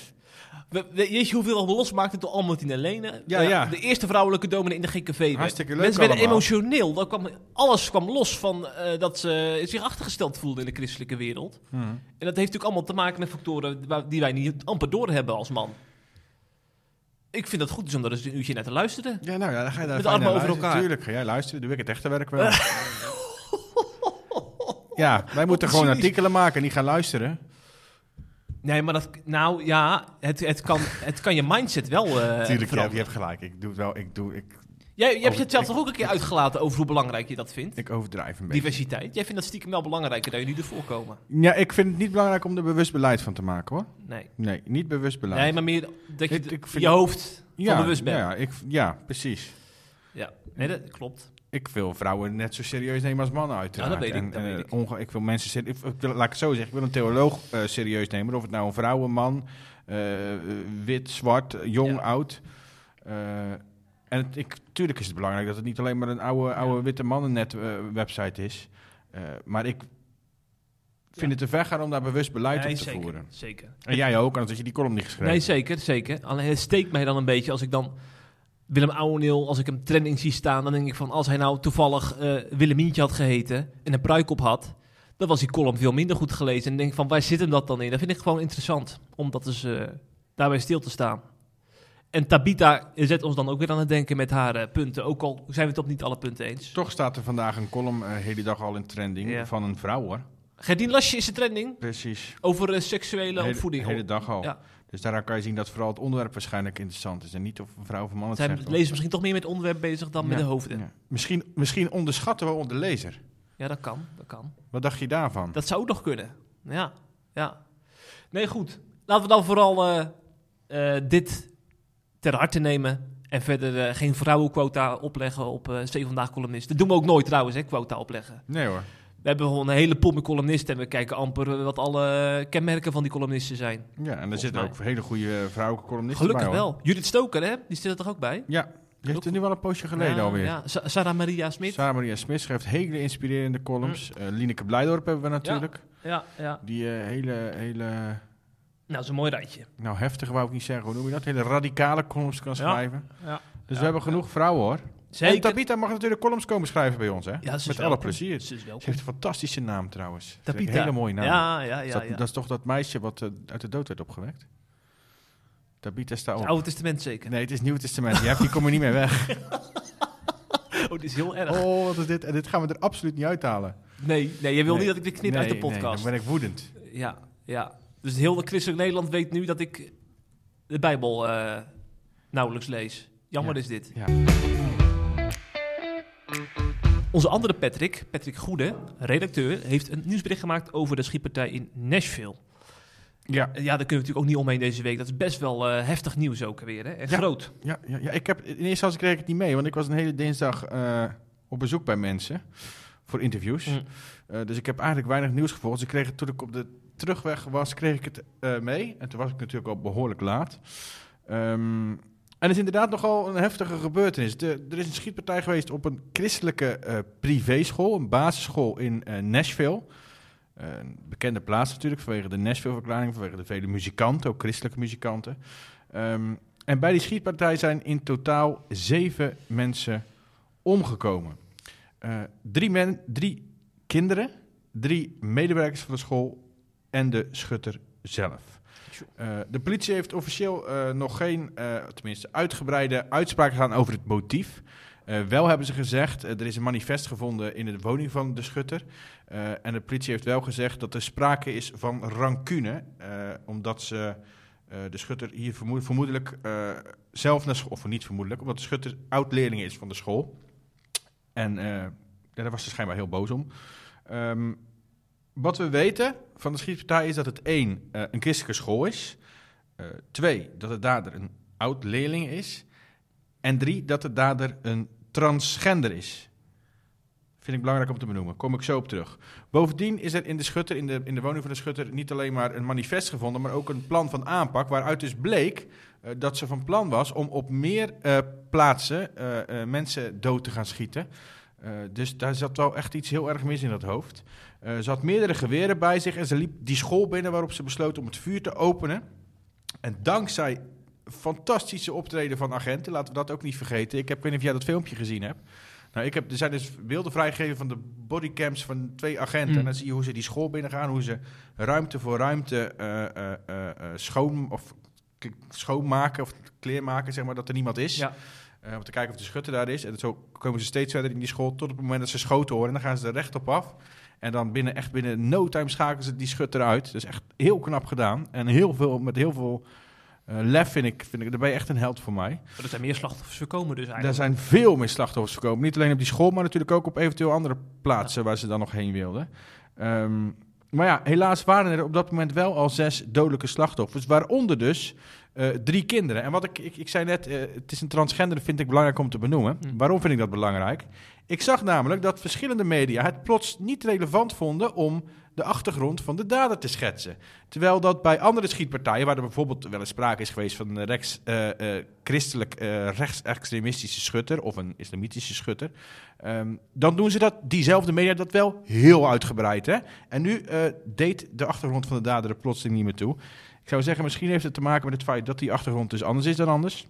Speaker 2: We, we- weet je hoeveel we losmaakten door Albertine Lene?
Speaker 3: Ja,
Speaker 2: Eh,
Speaker 3: ja.
Speaker 2: De eerste vrouwelijke dominee in de GKV. werd.
Speaker 3: Hartstikke leuk
Speaker 2: Mensen werden
Speaker 3: allemaal.
Speaker 2: emotioneel. Dat kwam, alles kwam los van eh, dat ze zich achtergesteld voelden in de christelijke wereld.
Speaker 3: Hmm.
Speaker 2: En dat heeft natuurlijk allemaal te maken met factoren die wij niet amper doorhebben als man. Ik vind het goed dus om er eens een uurtje naar te luisteren.
Speaker 3: Ja, nou ja, dan ga je daar
Speaker 2: Met armen over
Speaker 3: luisteren.
Speaker 2: elkaar.
Speaker 3: Tuurlijk, ga jij luisteren. Doe ik het echte werk wel. ja, wij moeten gewoon artikelen maken en niet gaan luisteren.
Speaker 2: Nee, maar dat, nou ja, het, het, kan, het kan je mindset wel eh
Speaker 3: Tuurlijk, ja, je hebt gelijk. Ik doe het wel. Ik, doe, ik,
Speaker 2: Jij, je hebt
Speaker 3: Over-
Speaker 2: het zelf
Speaker 3: ik-
Speaker 2: toch ook een keer uitgelaten over hoe belangrijk je dat vindt?
Speaker 3: ik overdrijf een beetje.
Speaker 2: Diversiteit. Jij vindt dat stiekem wel belangrijker dat jullie ervoor komen.
Speaker 3: Ja, ik vind het niet belangrijk om er bewust beleid van te maken hoor.
Speaker 2: Nee.
Speaker 3: Nee, niet bewust beleid.
Speaker 2: Nee, maar meer dat je
Speaker 3: Ik-
Speaker 2: d-
Speaker 3: ik vind-
Speaker 2: je hoofd
Speaker 3: ja,
Speaker 2: van bewust bent.
Speaker 3: Ja, ik, ja, precies.
Speaker 2: Ja, nee, dat klopt.
Speaker 3: Ik wil vrouwen net zo serieus nemen als mannen uiteraard.
Speaker 2: Ja, dat weet ik, dat
Speaker 3: eh,
Speaker 2: weet ik.
Speaker 3: onge- ik wil mensen ser- ik, wil, laat ik het zo zeggen, ik wil een theoloog eh, serieus nemen. Of het nou een vrouw, een man, eh, wit, zwart, jong,
Speaker 2: Ja.
Speaker 3: oud. En het, ik, tuurlijk is het belangrijk dat het niet alleen maar een oude, oude witte mannennet website is. Maar ik vind
Speaker 2: Ja.
Speaker 3: het te ver gaan om daar bewust beleid
Speaker 2: Nee,
Speaker 3: op te
Speaker 2: zeker,
Speaker 3: voeren.
Speaker 2: Zeker.
Speaker 3: En jij ook, anders had je die column niet geschreven.
Speaker 2: Nee, zeker, zeker. Alleen het steekt mij dan een beetje als ik dan Willem Ouweneel, als ik hem trending zie staan, dan denk ik van als hij nou toevallig eh Willemientje had geheten en een pruik op had, dan was die column veel minder goed gelezen. En dan denk ik van waar zit hem dat dan in? Dat vind ik gewoon interessant om dat eh, daarbij stil te staan. En Tabita zet ons dan ook weer aan het denken met haar eh, punten, ook al zijn we het op niet alle punten eens.
Speaker 3: Toch staat er vandaag een column hele dag al in trending
Speaker 2: Ja.
Speaker 3: van een vrouw hoor.
Speaker 2: Gerdien Lasje is de trending
Speaker 3: Precies.
Speaker 2: over seksuele
Speaker 3: hele,
Speaker 2: opvoeding.
Speaker 3: hele dag al.
Speaker 2: Ja.
Speaker 3: Dus daaraan kan je zien dat vooral het onderwerp waarschijnlijk interessant is. En niet of een vrouw of een man het
Speaker 2: Zijn
Speaker 3: zegt.
Speaker 2: lezers misschien toch meer met het onderwerp bezig dan met
Speaker 3: Ja,
Speaker 2: de hoofden? Ja.
Speaker 3: ja. Misschien, misschien onderschatten we de lezer.
Speaker 2: dat kan, dat kan.
Speaker 3: Wat dacht je daarvan?
Speaker 2: Dat zou ook nog kunnen. Ja, ja. Nee, goed. Laten we dan vooral eh, eh, dit ter harte nemen. En verder eh, geen vrouwenquota opleggen op Steven Vandaag columnist. Dat doen we ook nooit trouwens, hè, quota opleggen.
Speaker 3: Nee hoor.
Speaker 2: We hebben gewoon een hele pool met columnisten. En we kijken amper wat alle kenmerken van die columnisten zijn.
Speaker 3: Ja, en er zitten ook hele goede vrouwelijke columnisten
Speaker 2: Gelukkig
Speaker 3: bij. hoor.
Speaker 2: wel. Judith Stoker, hè? Die zit er toch ook bij?
Speaker 3: Ja, die heeft er nu wel een poosje geleden
Speaker 2: ja,
Speaker 3: alweer.
Speaker 2: Ja. Sa- Sarah Maria Smit.
Speaker 3: Sarah Maria Smit schrijft hele inspirerende columns.
Speaker 2: Hm.
Speaker 3: Eh Lineke Blijdorp hebben we natuurlijk.
Speaker 2: Ja, ja.
Speaker 3: Die eh, hele, hele,
Speaker 2: Nou, een mooi rijtje.
Speaker 3: nou heftig wou ik niet zeggen, hoe noem je dat? Hele radicale columns kan schrijven.
Speaker 2: Ja.
Speaker 3: Dus
Speaker 2: Ja.
Speaker 3: we hebben genoeg vrouwen hoor. En. Tabita mag natuurlijk columns komen schrijven bij ons hè?
Speaker 2: Ja,
Speaker 3: Met alle plezier.
Speaker 2: Ze
Speaker 3: heeft een fantastische naam trouwens.
Speaker 2: Tabita.
Speaker 3: Een hele mooie naam.
Speaker 2: Ja, ja,
Speaker 3: Is dat,
Speaker 2: ja.
Speaker 3: dat is toch dat meisje wat eh, uit de dood werd opgewekt? Tabita staat op.
Speaker 2: Het Oude Testament zeker.
Speaker 3: Nee, het is Nieuw Testament. Je hebt, die kom je niet meer weg.
Speaker 2: Oh, dit is heel erg.
Speaker 3: Oh, wat is dit? En dit gaan we er absoluut niet uithalen.
Speaker 2: Nee, nee, je wil
Speaker 3: Nee.
Speaker 2: niet dat ik dit knip uit de
Speaker 3: Nee, nee,
Speaker 2: podcast.
Speaker 3: dan ben ik woedend.
Speaker 2: Ja, ja. Dus heel de christelijk Nederland weet nu dat ik de Bijbel eh, nauwelijks lees. Jammer
Speaker 3: Ja.
Speaker 2: is dit.
Speaker 3: Ja.
Speaker 2: Onze andere Patrick, Patrick Goede, redacteur, heeft een nieuwsbericht gemaakt over de schietpartij in Nashville.
Speaker 3: Ja,
Speaker 2: Ja, daar kunnen we natuurlijk ook niet omheen deze week. Dat is best wel eh, heftig nieuws ook weer, hè? En
Speaker 3: Ja.
Speaker 2: groot.
Speaker 3: ja, ja, ja, ik heb, in eerste instantie kreeg ik het niet mee, want ik was een hele dinsdag eh, op bezoek bij mensen voor interviews.
Speaker 2: Mm.
Speaker 3: Eh, dus ik heb eigenlijk weinig nieuws gevolgd. Dus ik kreeg het toen ik op de terugweg was, kreeg ik het eh, mee. En toen was ik natuurlijk al behoorlijk laat. Ehm, en het is inderdaad nogal een heftige gebeurtenis. Er is een schietpartij geweest op een christelijke eh privéschool, een basisschool in eh, Nashville. Eh, een bekende plaats natuurlijk, vanwege de Nashville-verklaring, vanwege de vele muzikanten, ook christelijke muzikanten. Ehm, en bij die schietpartij zijn in totaal zeven mensen omgekomen. Drie, men, drie kinderen, drie medewerkers van de school en de schutter zelf. Eh, de politie heeft officieel eh, nog geen, eh, tenminste uitgebreide uitspraak gedaan over het motief. Wel hebben ze gezegd, er is een manifest gevonden in de woning van de schutter. En de politie heeft wel gezegd dat er sprake is van rancune. omdat ze de schutter hier vermoed- vermoedelijk zelf naar school, of niet vermoedelijk, omdat de schutter oud-leerling is van de school. En daar was ze schijnbaar heel boos om. Ehm, wat we weten van de schietpartij is dat het één, eh, een christelijke school is. Eh, twee, dat de dader een oud-leerling is. En drie, dat de dader een transgender is. Vind ik belangrijk om te benoemen. Kom ik zo op terug. Bovendien is er in de schutter, in de, in de woning van de schutter, niet alleen maar een manifest gevonden, maar ook een plan van aanpak. Waaruit dus bleek eh, dat ze van plan was om op meer plaatsen mensen dood te gaan schieten. Dus daar zat wel echt iets heel erg mis in dat hoofd. Eh, ze had meerdere geweren bij zich en ze liep die school binnen waarop ze besloot om het vuur te openen. En dankzij fantastische optreden van agenten, laten we dat ook niet vergeten. Ik heb, ik weet niet of jij dat filmpje gezien hebt. Nou, ik heb, er zijn dus beelden vrijgegeven van de bodycams van twee agenten.
Speaker 2: Mm.
Speaker 3: En dan zie je hoe ze die school binnengaan, hoe ze ruimte voor ruimte eh, eh, schoon, of schoonmaken of kleermaken, zeg maar, dat er niemand is.
Speaker 2: Ja.
Speaker 3: Om te kijken of de schutter daar is. En zo komen ze steeds verder in die school tot op het moment dat ze schoten horen. En dan gaan ze er recht op af. En dan binnen, echt binnen no time schakelen ze die schutter uit. Dat is echt heel knap gedaan. En heel veel, met heel veel eh, lef vind ik, vind ik, daar ben je echt een held voor mij.
Speaker 2: Maar Er zijn meer slachtoffers voorkomen dus
Speaker 3: Er
Speaker 2: eigenlijk.
Speaker 3: zijn veel meer slachtoffers gekomen. Niet alleen op die school, maar natuurlijk ook op eventueel andere plaatsen waar ze dan nog heen wilden. Ehm, maar ja, helaas waren er op dat moment wel al zes dodelijke slachtoffers. Waaronder dus eh, drie kinderen. En wat ik, ik, ik zei net, eh, het is een transgender, vind ik belangrijk om te benoemen.
Speaker 2: Hm.
Speaker 3: Waarom vind ik dat belangrijk? Ik zag namelijk dat verschillende media het plots niet relevant vonden om de achtergrond van de dader te schetsen. Terwijl dat bij andere schietpartijen, waar er bijvoorbeeld wel eens sprake is geweest van een rechts, eh, christelijk rechtsextremistische schutter of een islamitische schutter, ehm, dan doen ze dat, diezelfde media, dat wel heel uitgebreid. Hè? En nu eh, deed de achtergrond van de dader er plotseling niet meer toe. Ik zou zeggen, misschien heeft het te maken met het feit dat die achtergrond dus anders is dan anders.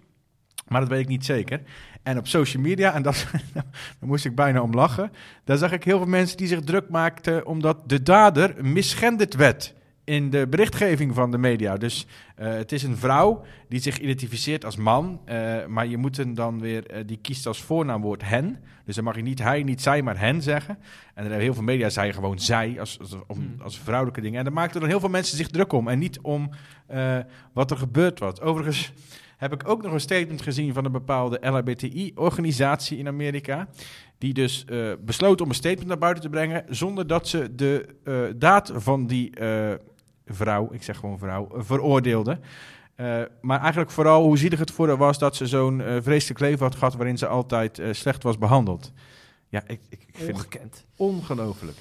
Speaker 3: Maar dat weet ik niet zeker. En op social media, en dat, daar moest ik bijna om lachen. Daar zag ik heel veel mensen die zich druk maakten omdat de dader misgenderd werd in de berichtgeving van de media. Dus eh, het is een vrouw die zich identificeert als man, eh, maar je moet hem dan weer, eh, die kiest als voornaamwoord hen. Dus dan mag je niet hij, niet zij, maar hen zeggen. En er hebben heel veel media zei gewoon zij als, als, om,
Speaker 2: Hmm.
Speaker 3: als vrouwelijke dingen. En daar maakten dan heel veel mensen zich druk om en niet om wat er gebeurd was. Overigens heb ik ook nog een statement gezien van een bepaalde LHBTI-organisatie in Amerika. Die dus besloot om een statement naar buiten te brengen. zonder dat ze de eh, daad van die vrouw, ik zeg gewoon vrouw, eh, veroordeelde. Eh, maar eigenlijk vooral hoe zielig het voor haar was dat ze zo'n eh, vreselijk leven had gehad. waarin ze altijd slecht was behandeld. Ja, ik, ik, ik vind het
Speaker 2: Ongekend.
Speaker 3: ongelooflijk.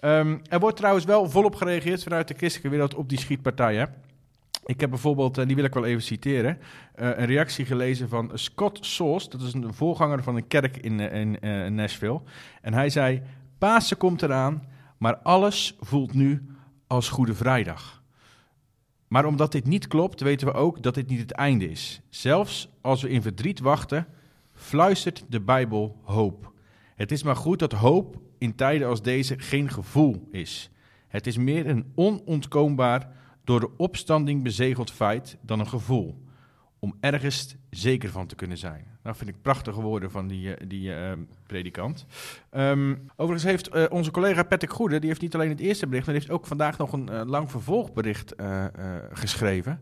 Speaker 3: Ehm, er wordt trouwens wel volop gereageerd vanuit de christelijke wereld op die schietpartijen. Ik heb bijvoorbeeld, en die wil ik wel even citeren, een reactie gelezen van Scott Sauce. Dat is een voorganger van een kerk in, in Nashville. En hij zei, Pasen komt eraan, maar alles voelt nu als Goede Vrijdag. Maar omdat dit niet klopt, weten we ook dat dit niet het einde is. Zelfs als we in verdriet wachten, fluistert de Bijbel hoop. Het is maar goed dat hoop in tijden als deze geen gevoel is. Het is meer een onontkoombaar, door de opstanding bezegeld feit dan een gevoel. Om ergens zeker van te kunnen zijn. Nou, vind ik prachtige woorden van die, eh, die uh, predikant. Um, overigens heeft uh, onze collega Patrick Goede, die heeft niet alleen het eerste bericht, maar heeft ook vandaag nog een lang vervolgbericht geschreven.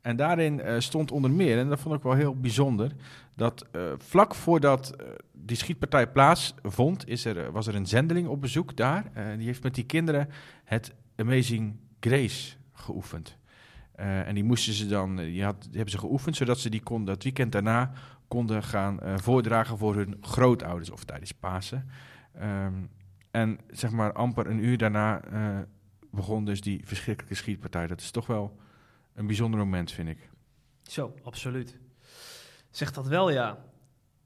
Speaker 3: En daarin stond onder meer, en dat vond ik wel heel bijzonder, dat vlak voordat die schietpartij plaatsvond, is er, was er een zendeling op bezoek daar. die heeft met die kinderen het Amazing Grace geoefend. En die moesten ze dan, die, had, hebben ze geoefend, zodat ze die kon, dat weekend daarna konden gaan uh, voordragen voor hun grootouders of tijdens Pasen. Um, en zeg maar amper een uur daarna uh, begon dus die verschrikkelijke schietpartij. Dat is toch wel een bijzonder moment, vind ik.
Speaker 2: Zo, absoluut. Zegt dat wel, ja.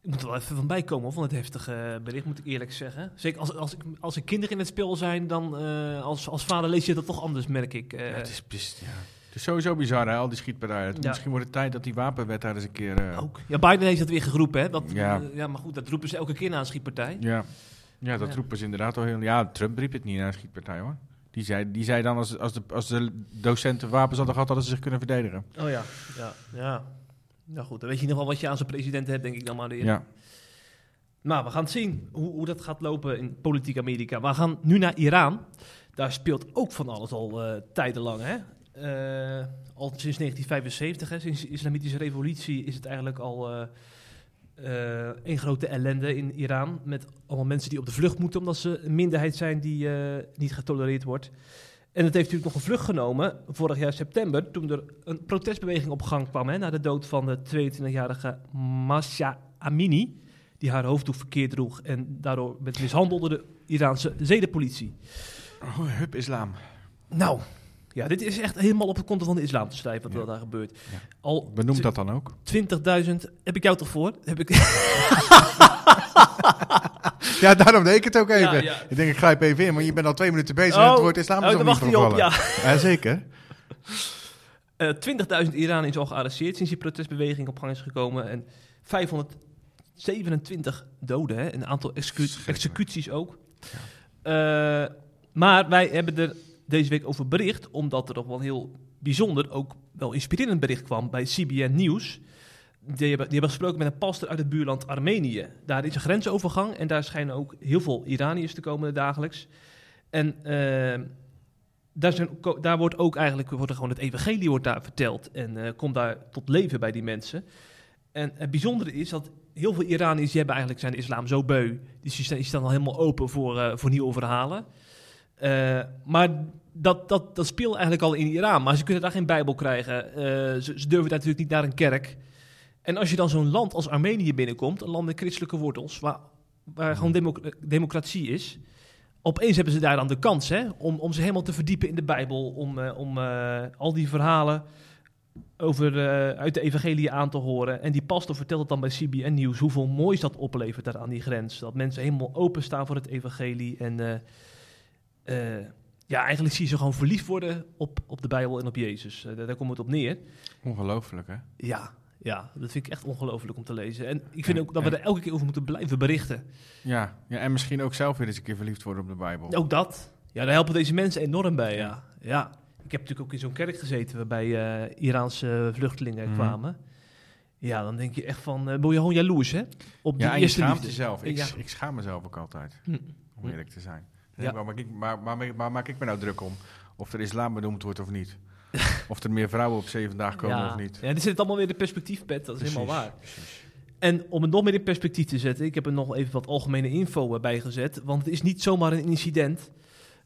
Speaker 2: Ik moet er wel even van bijkomen van het heftige bericht, moet ik eerlijk zeggen. Zeker als, als, als er kinderen in het spel zijn, dan uh, als, als vader lees je dat toch anders, merk ik.
Speaker 3: Ja, het is best, ja. Is sowieso bizar, hè, al die schietpartijen. Ja. Misschien wordt het tijd dat die wapenwet daar eens een keer... Uh...
Speaker 2: Ook. Ja, Biden heeft dat weer geroepen, hè. Dat, ja. ja, maar goed, dat roepen ze elke keer na een schietpartij.
Speaker 3: Ja, ja dat roepen ze inderdaad al heel... Ja, Trump riep het niet na een schietpartij, hoor. Die zei, die zei dan, als, als, de, als de docenten wapens hadden gehad, hadden ze zich kunnen verdedigen.
Speaker 2: Oh ja, ja, ja. Nou goed, dan weet je nog wel wat je aan zo'n president hebt, denk ik dan maar. Weer.
Speaker 3: Ja.
Speaker 2: Maar we gaan het zien hoe, hoe dat gaat lopen in politiek Amerika. We gaan nu naar Iran. Daar speelt ook van alles al uh, tijdenlang. Hè? Uh, al sinds 1975, hè, sinds de islamitische revolutie, is het eigenlijk al uh, uh, een grote ellende in Iran. Met allemaal mensen die op de vlucht moeten, omdat ze een minderheid zijn die niet getolereerd wordt. En het heeft natuurlijk nog een vlucht genomen vorig jaar september, toen er een protestbeweging op gang kwam hè, na de dood van de 22-jarige Masha Amini die haar hoofddoek verkeerd droeg en daardoor werd mishandelde de Iraanse zedenpolitie.
Speaker 3: Oh, hup islam.
Speaker 2: Nou, ja, dit is echt helemaal op het konto van de islam te schrijven wat ja. daar gebeurt.
Speaker 3: Ja. Al Benoem dat dan ook.
Speaker 2: 20.000, heb ik jou toch voor? Heb ik...
Speaker 3: ja, daarom deed ik het ook even. Ja. Ik denk, ik grijp even in, maar je bent al twee minuten bezig oh, met het woord islam.
Speaker 2: Oh, daar wacht hij op, ja.
Speaker 3: ja. Zeker.
Speaker 2: Uh, 20.000 Iraniërs al gearresteerd sinds die protestbeweging op gang is gekomen. En 527 doden, hè? een aantal execu executies ook. Ja. Uh, maar wij hebben er deze week over bericht, omdat er nog wel heel bijzonder, ook wel inspirerend bericht kwam bij CBN Nieuws. Die hebben, die hebben gesproken met een pastor uit het buurland Armenië. Daar is een grensovergang en daar schijnen ook heel veel Iraniërs te komen dagelijks. En uh, daar, zijn, daar, wordt ook eigenlijk wordt er gewoon het evangelie wordt daar verteld en uh, komt daar tot leven bij die mensen. En het bijzondere is dat heel veel Iraniërs die hebben eigenlijk zijn de islam zo beu. Die staan al helemaal open voor, uh, voor nieuwe verhalen. Uh, maar dat, dat, dat speelt eigenlijk al in Iran. Maar ze kunnen daar geen Bijbel krijgen. Uh, ze, ze, durven natuurlijk niet naar een kerk. En als je dan zo'n land als Armenië binnenkomt, een land met christelijke wortels, waar, waar gewoon democ democratie is. Opeens hebben ze daar dan de kans hè, om, om ze helemaal te verdiepen in de Bijbel. Om, uh, om al die verhalen over, uit de evangelie aan te horen. En die pastor vertelt het dan bij CBN Nieuws hoeveel moois dat oplevert daar aan die grens. Dat mensen helemaal openstaan voor het evangelie en... Uh, ja, eigenlijk zie je ze gewoon verliefd worden op, op de Bijbel en op Jezus. Uh, daar, daar komt het op neer.
Speaker 3: Ongelooflijk, hè?
Speaker 2: Ja, ja, dat vind ik echt ongelooflijk om te lezen. En ik vind ook dat we er elke keer over moeten blijven berichten.
Speaker 3: Ja, ja, en misschien ook zelf weer eens een keer verliefd worden op de Bijbel.
Speaker 2: Ook dat. Ja, daar helpen deze mensen enorm bij, ja. ja. Ik heb natuurlijk ook in zo'n kerk gezeten waarbij uh, Iraanse vluchtelingen mm. kwamen. Ja, dan denk je echt van, uh, ben je gewoon jaloers, hè?
Speaker 3: Op ja, die eerste je schaamt jezelf. Ik, ja. ik schaam mezelf ook altijd, hm. om eerlijk te zijn. Ja. Waar, maak ik, maar, maar, maar, maak ik me nou druk om? Of er islam benoemd wordt of niet? of er meer vrouwen op zeven dagen komen
Speaker 2: ja.
Speaker 3: of niet?
Speaker 2: Ja, dit zit allemaal weer de perspectiefpet, dat is precies, helemaal waar. Precies. En om het nog meer in perspectief te zetten, ik heb er nog even wat algemene info bij gezet. Want het is niet zomaar een incident.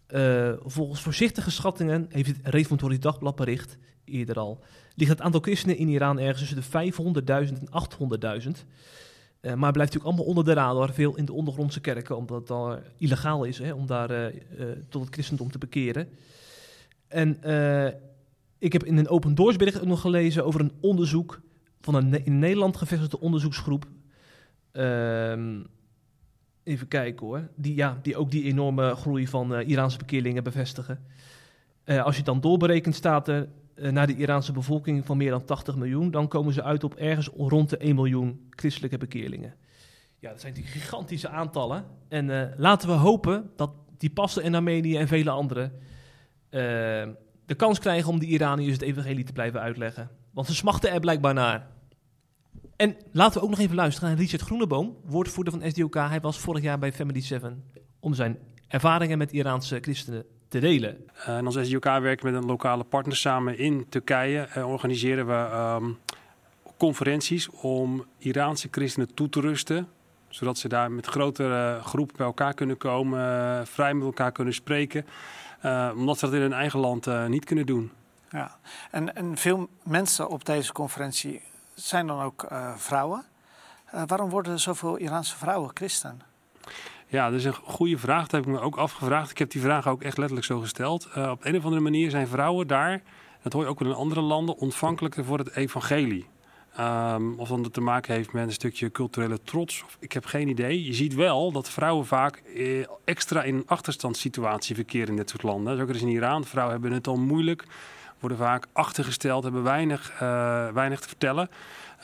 Speaker 2: Uh, volgens voorzichtige schattingen heeft het Reformatorie Dagblad bericht, eerder al, ligt het aantal christenen in Iran ergens tussen de 500.000 en 800.000. Uh, maar blijft natuurlijk allemaal onder de radar, veel in de ondergrondse kerken, omdat het dan illegaal is hè, om daar uh, tot het christendom te bekeren. En ik heb in een open doorsbericht nog gelezen over een onderzoek van een in Nederland gevestigde onderzoeksgroep. Ehm, even kijken hoor. Die, ja, die ook die enorme groei van Iraanse bekeerlingen bevestigen. als je het dan doorberekent, staat er naar de Iraanse bevolking van meer dan 80 miljoen, dan komen ze uit op ergens rond de 1 miljoen christelijke bekeerlingen. Ja, dat zijn die gigantische aantallen. En uh, laten we hopen dat die pasten in Armenië en vele anderen uh, de kans krijgen om de Iraniërs het evangelie te blijven uitleggen. Want ze smachten er blijkbaar naar. En laten we ook nog even luisteren naar Richard Groeneboom, woordvoerder van SDOK. Hij was vorig jaar bij Family 7 om zijn ervaringen met Iraanse christenen te delen.
Speaker 5: Uh, en als SDOK werken met een lokale partner samen in Turkije. Uh, organiseren we um, conferenties om Iraanse christenen toe te rusten. Zodat ze daar met grotere groepen bij elkaar kunnen komen, uh, vrij met elkaar kunnen spreken. omdat ze dat in hun eigen land niet kunnen doen.
Speaker 6: Ja, en, en veel mensen op deze conferentie zijn dan ook vrouwen. waarom worden er zoveel Iraanse vrouwen christen?
Speaker 5: Ja, dat is een goede vraag. Dat heb ik me ook afgevraagd. Ik heb die vraag ook echt letterlijk zo gesteld. Uh, op een of andere manier zijn vrouwen daar, dat hoor je ook in andere landen, ontvankelijker voor het evangelie. Um, of dan dat te maken heeft met een stukje culturele trots. Ik heb geen idee. Je ziet wel dat vrouwen vaak eh, extra in een achterstandssituatie verkeren in dit soort landen. Zo is in Iran. Vrouwen hebben het al moeilijk, worden vaak achtergesteld, hebben weinig, uh, weinig te vertellen.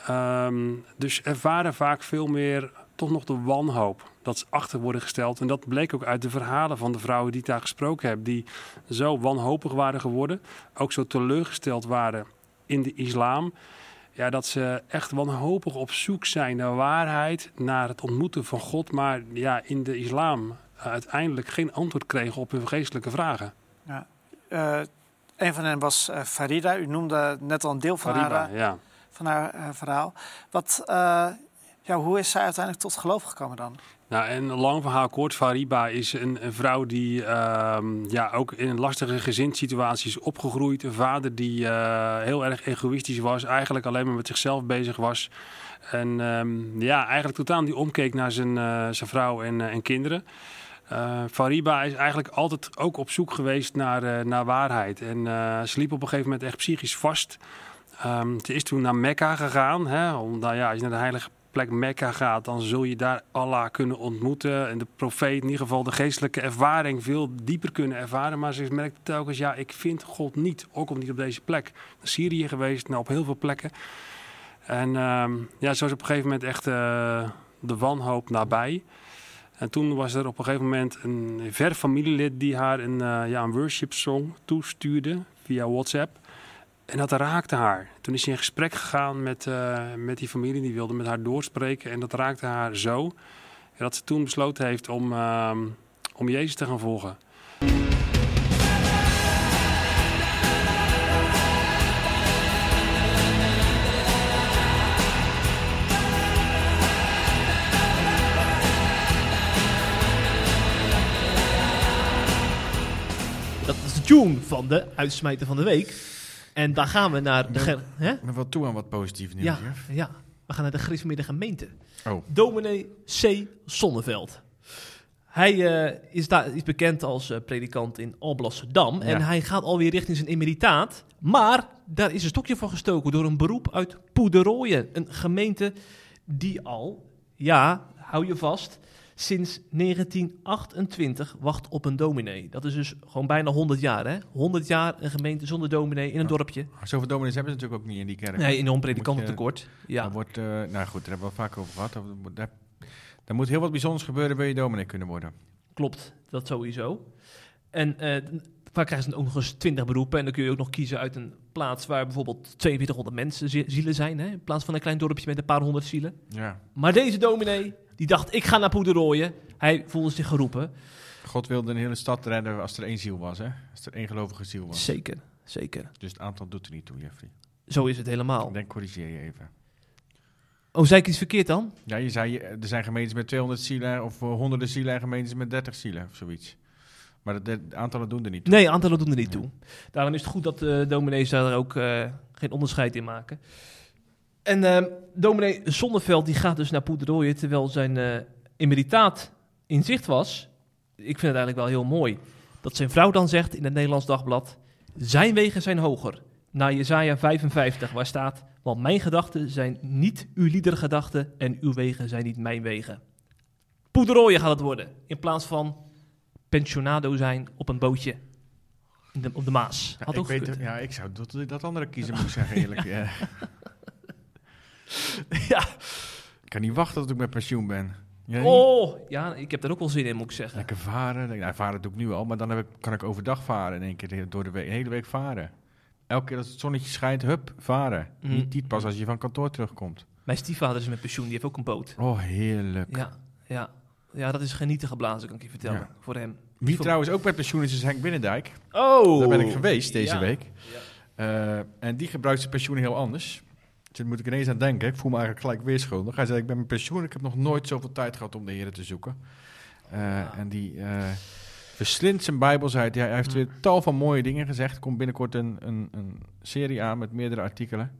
Speaker 5: Um, dus ervaren vaak veel meer toch nog de wanhoop dat ze achter worden gesteld. En dat bleek ook uit de verhalen van de vrouwen die ik daar gesproken heb, die zo wanhopig waren geworden, ook zo teleurgesteld waren in de islam. Ja, dat ze echt wanhopig op zoek zijn naar waarheid, naar het ontmoeten van God, maar ja, in de islam uiteindelijk geen antwoord kregen op hun geestelijke vragen. Ja,
Speaker 6: uh, een van hen was uh, Farida. U noemde net al een deel van
Speaker 5: Fariba,
Speaker 6: haar,
Speaker 5: ja.
Speaker 6: van haar uh, verhaal. Wat, ja, hoe is zij uiteindelijk tot geloof gekomen dan?
Speaker 5: Nou, en lang verhaal kort, Fariba is een, vrouw die uh, ja, ook in lastige gezinssituaties opgegroeid. Een vader die uh, heel erg egoïstisch was, eigenlijk alleen maar met zichzelf bezig was. En um, ja, eigenlijk totaal niet omkeek naar zijn, uh, zijn vrouw en, en kinderen. Fariba is eigenlijk altijd ook op zoek geweest naar, naar waarheid. En ze liep op een gegeven moment echt psychisch vast. Um, ze is toen naar Mekka gegaan. Hè, om, ja, als naar de heilige plek Mekka gaat, dan zul je daar Allah kunnen ontmoeten. En de profeet, in ieder geval de geestelijke ervaring, veel dieper kunnen ervaren. Maar ze merkt telkens, ja, ik vind God niet. Ook al niet op deze plek. Naar Syrië geweest, nou, op heel veel plekken. En um, ja, zo is op een gegeven moment echt uh, de wanhoop nabij. En toen was er op een gegeven moment een ver familielid die haar een, uh, ja, een worship song toestuurde via WhatsApp. En dat raakte haar. Toen is ze in gesprek gegaan met, uh, met die familie. Die wilde met haar doorspreken. En dat raakte haar zo. Dat ze toen besloten heeft om, uh, om Jezus te gaan volgen.
Speaker 2: Dat is de tune van de uitsmijter van de week. En dan gaan we naar de...
Speaker 3: Ik ben wel toe aan wat positief nieuws.
Speaker 2: Ja, ja, we gaan naar de gereformeerde gemeente.
Speaker 3: Oh.
Speaker 2: Dominee C. Sonneveld. Hij uh, is, daar, is bekend als uh, predikant in Alblasserdam. Ja. En hij gaat alweer richting zijn emeritaat. Maar daar is een stokje voor gestoken door een beroep uit Poederooien. Een gemeente die al, ja, hou je vast, sinds 1928 wacht op een dominee. Dat is dus gewoon bijna 100 jaar, hè? 100 jaar een gemeente zonder dominee in een dorpje.
Speaker 3: Zoveel dominees hebben ze natuurlijk ook niet in die kerk.
Speaker 2: Nee, in een predikantentekort. Ja.
Speaker 3: Wordt, uh, nou goed, daar hebben we al vaak over gehad. Daar, daar moet heel wat bijzonders gebeuren, wil je dominee kunnen worden.
Speaker 2: Klopt, dat sowieso. En uh, vaak krijgen ze ook nog eens 20 beroepen. En dan kun je ook nog kiezen uit een plaats waar bijvoorbeeld 4200 mensen zielen zijn. Hè? In plaats van een klein dorpje met een paar honderd zielen.
Speaker 3: Ja.
Speaker 2: Maar deze dominee, die dacht, ik ga naar Poederooien. Hij voelde zich geroepen.
Speaker 3: God wilde een hele stad redden als er één ziel was, hè? Als er één gelovige ziel was.
Speaker 2: Zeker, zeker.
Speaker 3: Dus het aantal doet er niet toe, Jeffrey.
Speaker 2: Zo is het helemaal.
Speaker 3: Ik denk, corrigeer je even.
Speaker 2: Oh, zei ik iets verkeerd dan?
Speaker 3: Ja, je zei, er zijn gemeentes met 200 zielen of honderden zielen en gemeentes met 30 zielen of zoiets. Maar de, aantallen doen er niet toe.
Speaker 2: Nee, aantallen doen er niet toe. Daarom is het goed dat de dominees daar ook uh, geen onderscheid in maken. En uh, dominee Zonneveld die gaat dus naar Poederooien terwijl zijn uh, emeritaat in zicht was. Ik vind het eigenlijk wel heel mooi dat zijn vrouw dan zegt in het Nederlands Dagblad... Zijn wegen zijn hoger. Naar Jezaja 55, waar staat... Want mijn gedachten zijn niet uw liedergedachten en uw wegen zijn niet mijn wegen. Poederooien gaat het worden, in plaats van pensionado zijn op een bootje de, op de Maas.
Speaker 3: Ja, ik weet, ja, ik zou dat, dat andere kiezen, moet ik zeggen, eerlijk. Ja.
Speaker 2: ja.
Speaker 3: Ik kan niet wachten tot ik met pensioen ben. Jij?
Speaker 2: Oh, ja, ik heb er ook wel zin in, moet ik zeggen.
Speaker 3: Lekker varen. Nou, varen doe ik nu al, maar dan heb ik, kan ik overdag varen in één keer door de week, een hele week varen. Elke keer als het zonnetje schijnt, hup, varen.
Speaker 2: Mhm.
Speaker 3: Niet, niet pas als je van kantoor terugkomt.
Speaker 2: Mijn stiefvader is met pensioen, die heeft ook een boot.
Speaker 3: Oh, heerlijk.
Speaker 2: Ja, ja. ja dat is genieten geblazen, kan ik je vertellen.
Speaker 3: Ja.
Speaker 2: Voor hem.
Speaker 3: Wie
Speaker 2: Voor-
Speaker 3: trouwens ook met pensioen is, is Henk Binnendijk.
Speaker 2: Oh!
Speaker 3: Daar ben ik geweest deze
Speaker 2: Ja.
Speaker 3: week. Eh, en die gebruikt zijn pensioen heel anders. Daar moet ik ineens aan denken. Ik voel me eigenlijk gelijk weer schuldig. Hij zei, ik ben mijn pensioen. Ik heb nog nooit zoveel tijd gehad om de heren te zoeken. Eh, En die eh verslindt zijn bijbel, zei hij. Hij heeft weer tal van mooie dingen gezegd. Er komt binnenkort een, een, een serie aan met meerdere artikelen.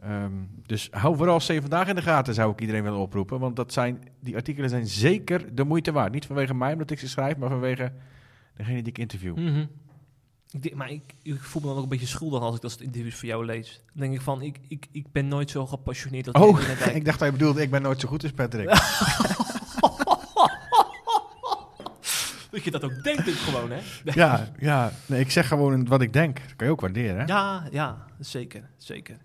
Speaker 3: Ehm, dus hou vooral C vandaag in de gaten, zou ik iedereen willen oproepen. Want dat zijn, die artikelen zijn zeker de moeite waard. Niet vanwege mij, omdat ik ze schrijf, maar vanwege degene die ik interview.
Speaker 2: Mhm. Ik maar ik, ik voel me dan ook een beetje schuldig als ik dat soort interviews voor jou lees. Dan denk ik van, ik, ik, ik ben nooit zo gepassioneerd als
Speaker 3: Oh, ik dacht hij bedoelde, ik ben nooit zo goed als Patrick.
Speaker 2: Dat je dat ook denkt ook gewoon, hè?
Speaker 3: ja, ja. Nee, ik zeg gewoon wat ik denk. Dat kan je ook waarderen, hè?
Speaker 2: Ja, ja, zeker, zeker.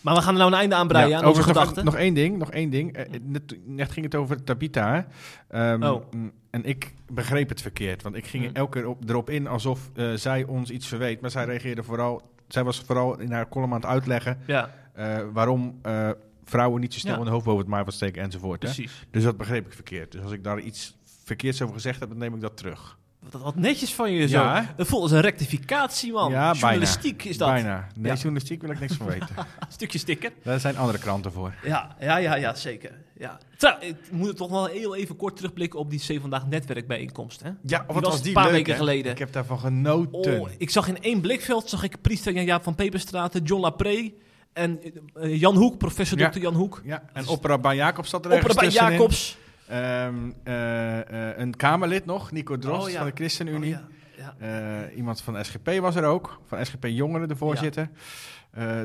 Speaker 2: Maar we gaan er nou een einde aan breien aan onze
Speaker 3: overigens nog,
Speaker 2: gedachten.
Speaker 3: nog één ding, nog één ding. Eh, net, net ging het over Tabita. Ehm,
Speaker 2: Oh.
Speaker 3: mm, En ik begreep het verkeerd, want ik ging
Speaker 2: Hmm.
Speaker 3: elke keer op, erop in alsof eh, zij ons iets verweet. Maar zij reageerde vooral, zij was vooral in haar column aan het uitleggen
Speaker 2: Ja,
Speaker 3: eh, waarom eh, vrouwen niet zo snel
Speaker 2: Ja.
Speaker 3: de hoofd boven het maaiveld steken enzovoort. Hè? Dus dat begreep ik verkeerd. Dus als ik daar iets verkeerds over gezegd heb, dan neem ik dat terug.
Speaker 2: Wat, wat netjes van je zo.
Speaker 3: Ja?
Speaker 2: Dat voelt als een rectificatie, man.
Speaker 3: Ja, bijna.
Speaker 2: Journalistiek is dat.
Speaker 3: Bijna. Nee,
Speaker 2: Ja.
Speaker 3: journalistiek wil ik niks van weten.
Speaker 2: Een stukje sticker.
Speaker 3: Daar zijn andere kranten voor.
Speaker 2: Ja, ja, ja, ja zeker. Ja. Trouw, ik moet toch wel heel even kort terugblikken op die C Vandaag netwerkbijeenkomst. Hè?
Speaker 3: Ja, wat
Speaker 2: was
Speaker 3: was
Speaker 2: een
Speaker 3: die
Speaker 2: paar
Speaker 3: leuk,
Speaker 2: weken
Speaker 3: hè?
Speaker 2: geleden.
Speaker 3: Ik heb daarvan genoten.
Speaker 2: Oh, ik zag in één blikveld zag ik priester Jaap van Peperstraten, John Lapré en eh, Jan Hoek, professor
Speaker 3: Ja.
Speaker 2: Dr. Jan Hoek.
Speaker 3: Ja, en opera bij Jacobs zat er
Speaker 2: Opera bij. Jacobs.
Speaker 3: Ehm, eh, eh, een Kamerlid nog, Nico Drost
Speaker 2: Oh, ja.
Speaker 3: van de ChristenUnie.
Speaker 2: Oh, ja, ja.
Speaker 3: Eh, iemand van SGP was er ook, van SGP Jongeren, de voorzitter.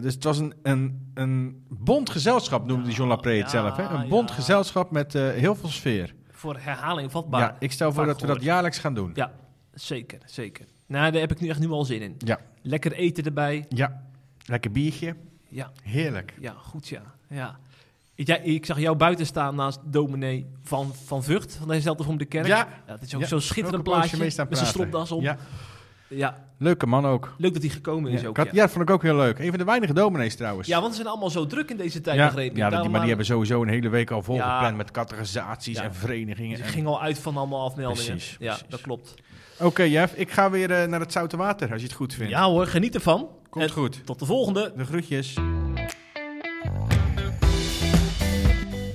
Speaker 3: Dus het was een, een, een bond gezelschap, noemde John Lapré het
Speaker 2: Ja,
Speaker 3: zelf. Hè? Een bond
Speaker 2: ja.
Speaker 3: gezelschap met heel veel sfeer.
Speaker 2: Voor herhaling vatbaar.
Speaker 3: Ja, ik stel voor dat we dat jaarlijks gaan doen.
Speaker 2: Ja, zeker, zeker. Nou, daar heb ik nu echt nu al zin in.
Speaker 3: Ja.
Speaker 2: Lekker eten erbij.
Speaker 3: Ja, lekker biertje.
Speaker 2: Ja,
Speaker 3: Heerlijk.
Speaker 2: ja goed ja. ja. Ik, ja, ik zag jou buiten staan naast dominee van, van Vught, van dezelfde om de kerk.
Speaker 3: Ja,
Speaker 2: Ja, het is ook
Speaker 3: Ja,
Speaker 2: zo'n schitterend plaatje
Speaker 3: mee
Speaker 2: met zijn stropdas op. Ja.
Speaker 3: ja, leuke man ook.
Speaker 2: leuk dat hij gekomen is
Speaker 3: Ja,
Speaker 2: ook.
Speaker 3: had-
Speaker 2: ja.
Speaker 3: ja, dat vond ik ook heel leuk. Een van de weinige dominees trouwens.
Speaker 2: Ja, want ze zijn allemaal zo druk in deze tijd,
Speaker 3: ja,
Speaker 2: begreep ik.
Speaker 3: ja, die, maar die
Speaker 2: aan-
Speaker 3: hebben sowieso een hele week al volgepland
Speaker 2: Ja.
Speaker 3: met categorisaties
Speaker 2: Ja.
Speaker 3: en verenigingen.
Speaker 2: Ze
Speaker 3: en-
Speaker 2: ging al uit van allemaal afmeldingen.
Speaker 3: Precies,
Speaker 2: Ja,
Speaker 3: precies.
Speaker 2: dat klopt.
Speaker 3: Oké, Jeff, ik ga weer eh, naar het Zoute Water, als je het goed vindt.
Speaker 2: Ja hoor, geniet ervan.
Speaker 3: Komt
Speaker 2: En
Speaker 3: goed.
Speaker 2: Tot de volgende.
Speaker 3: De groetjes.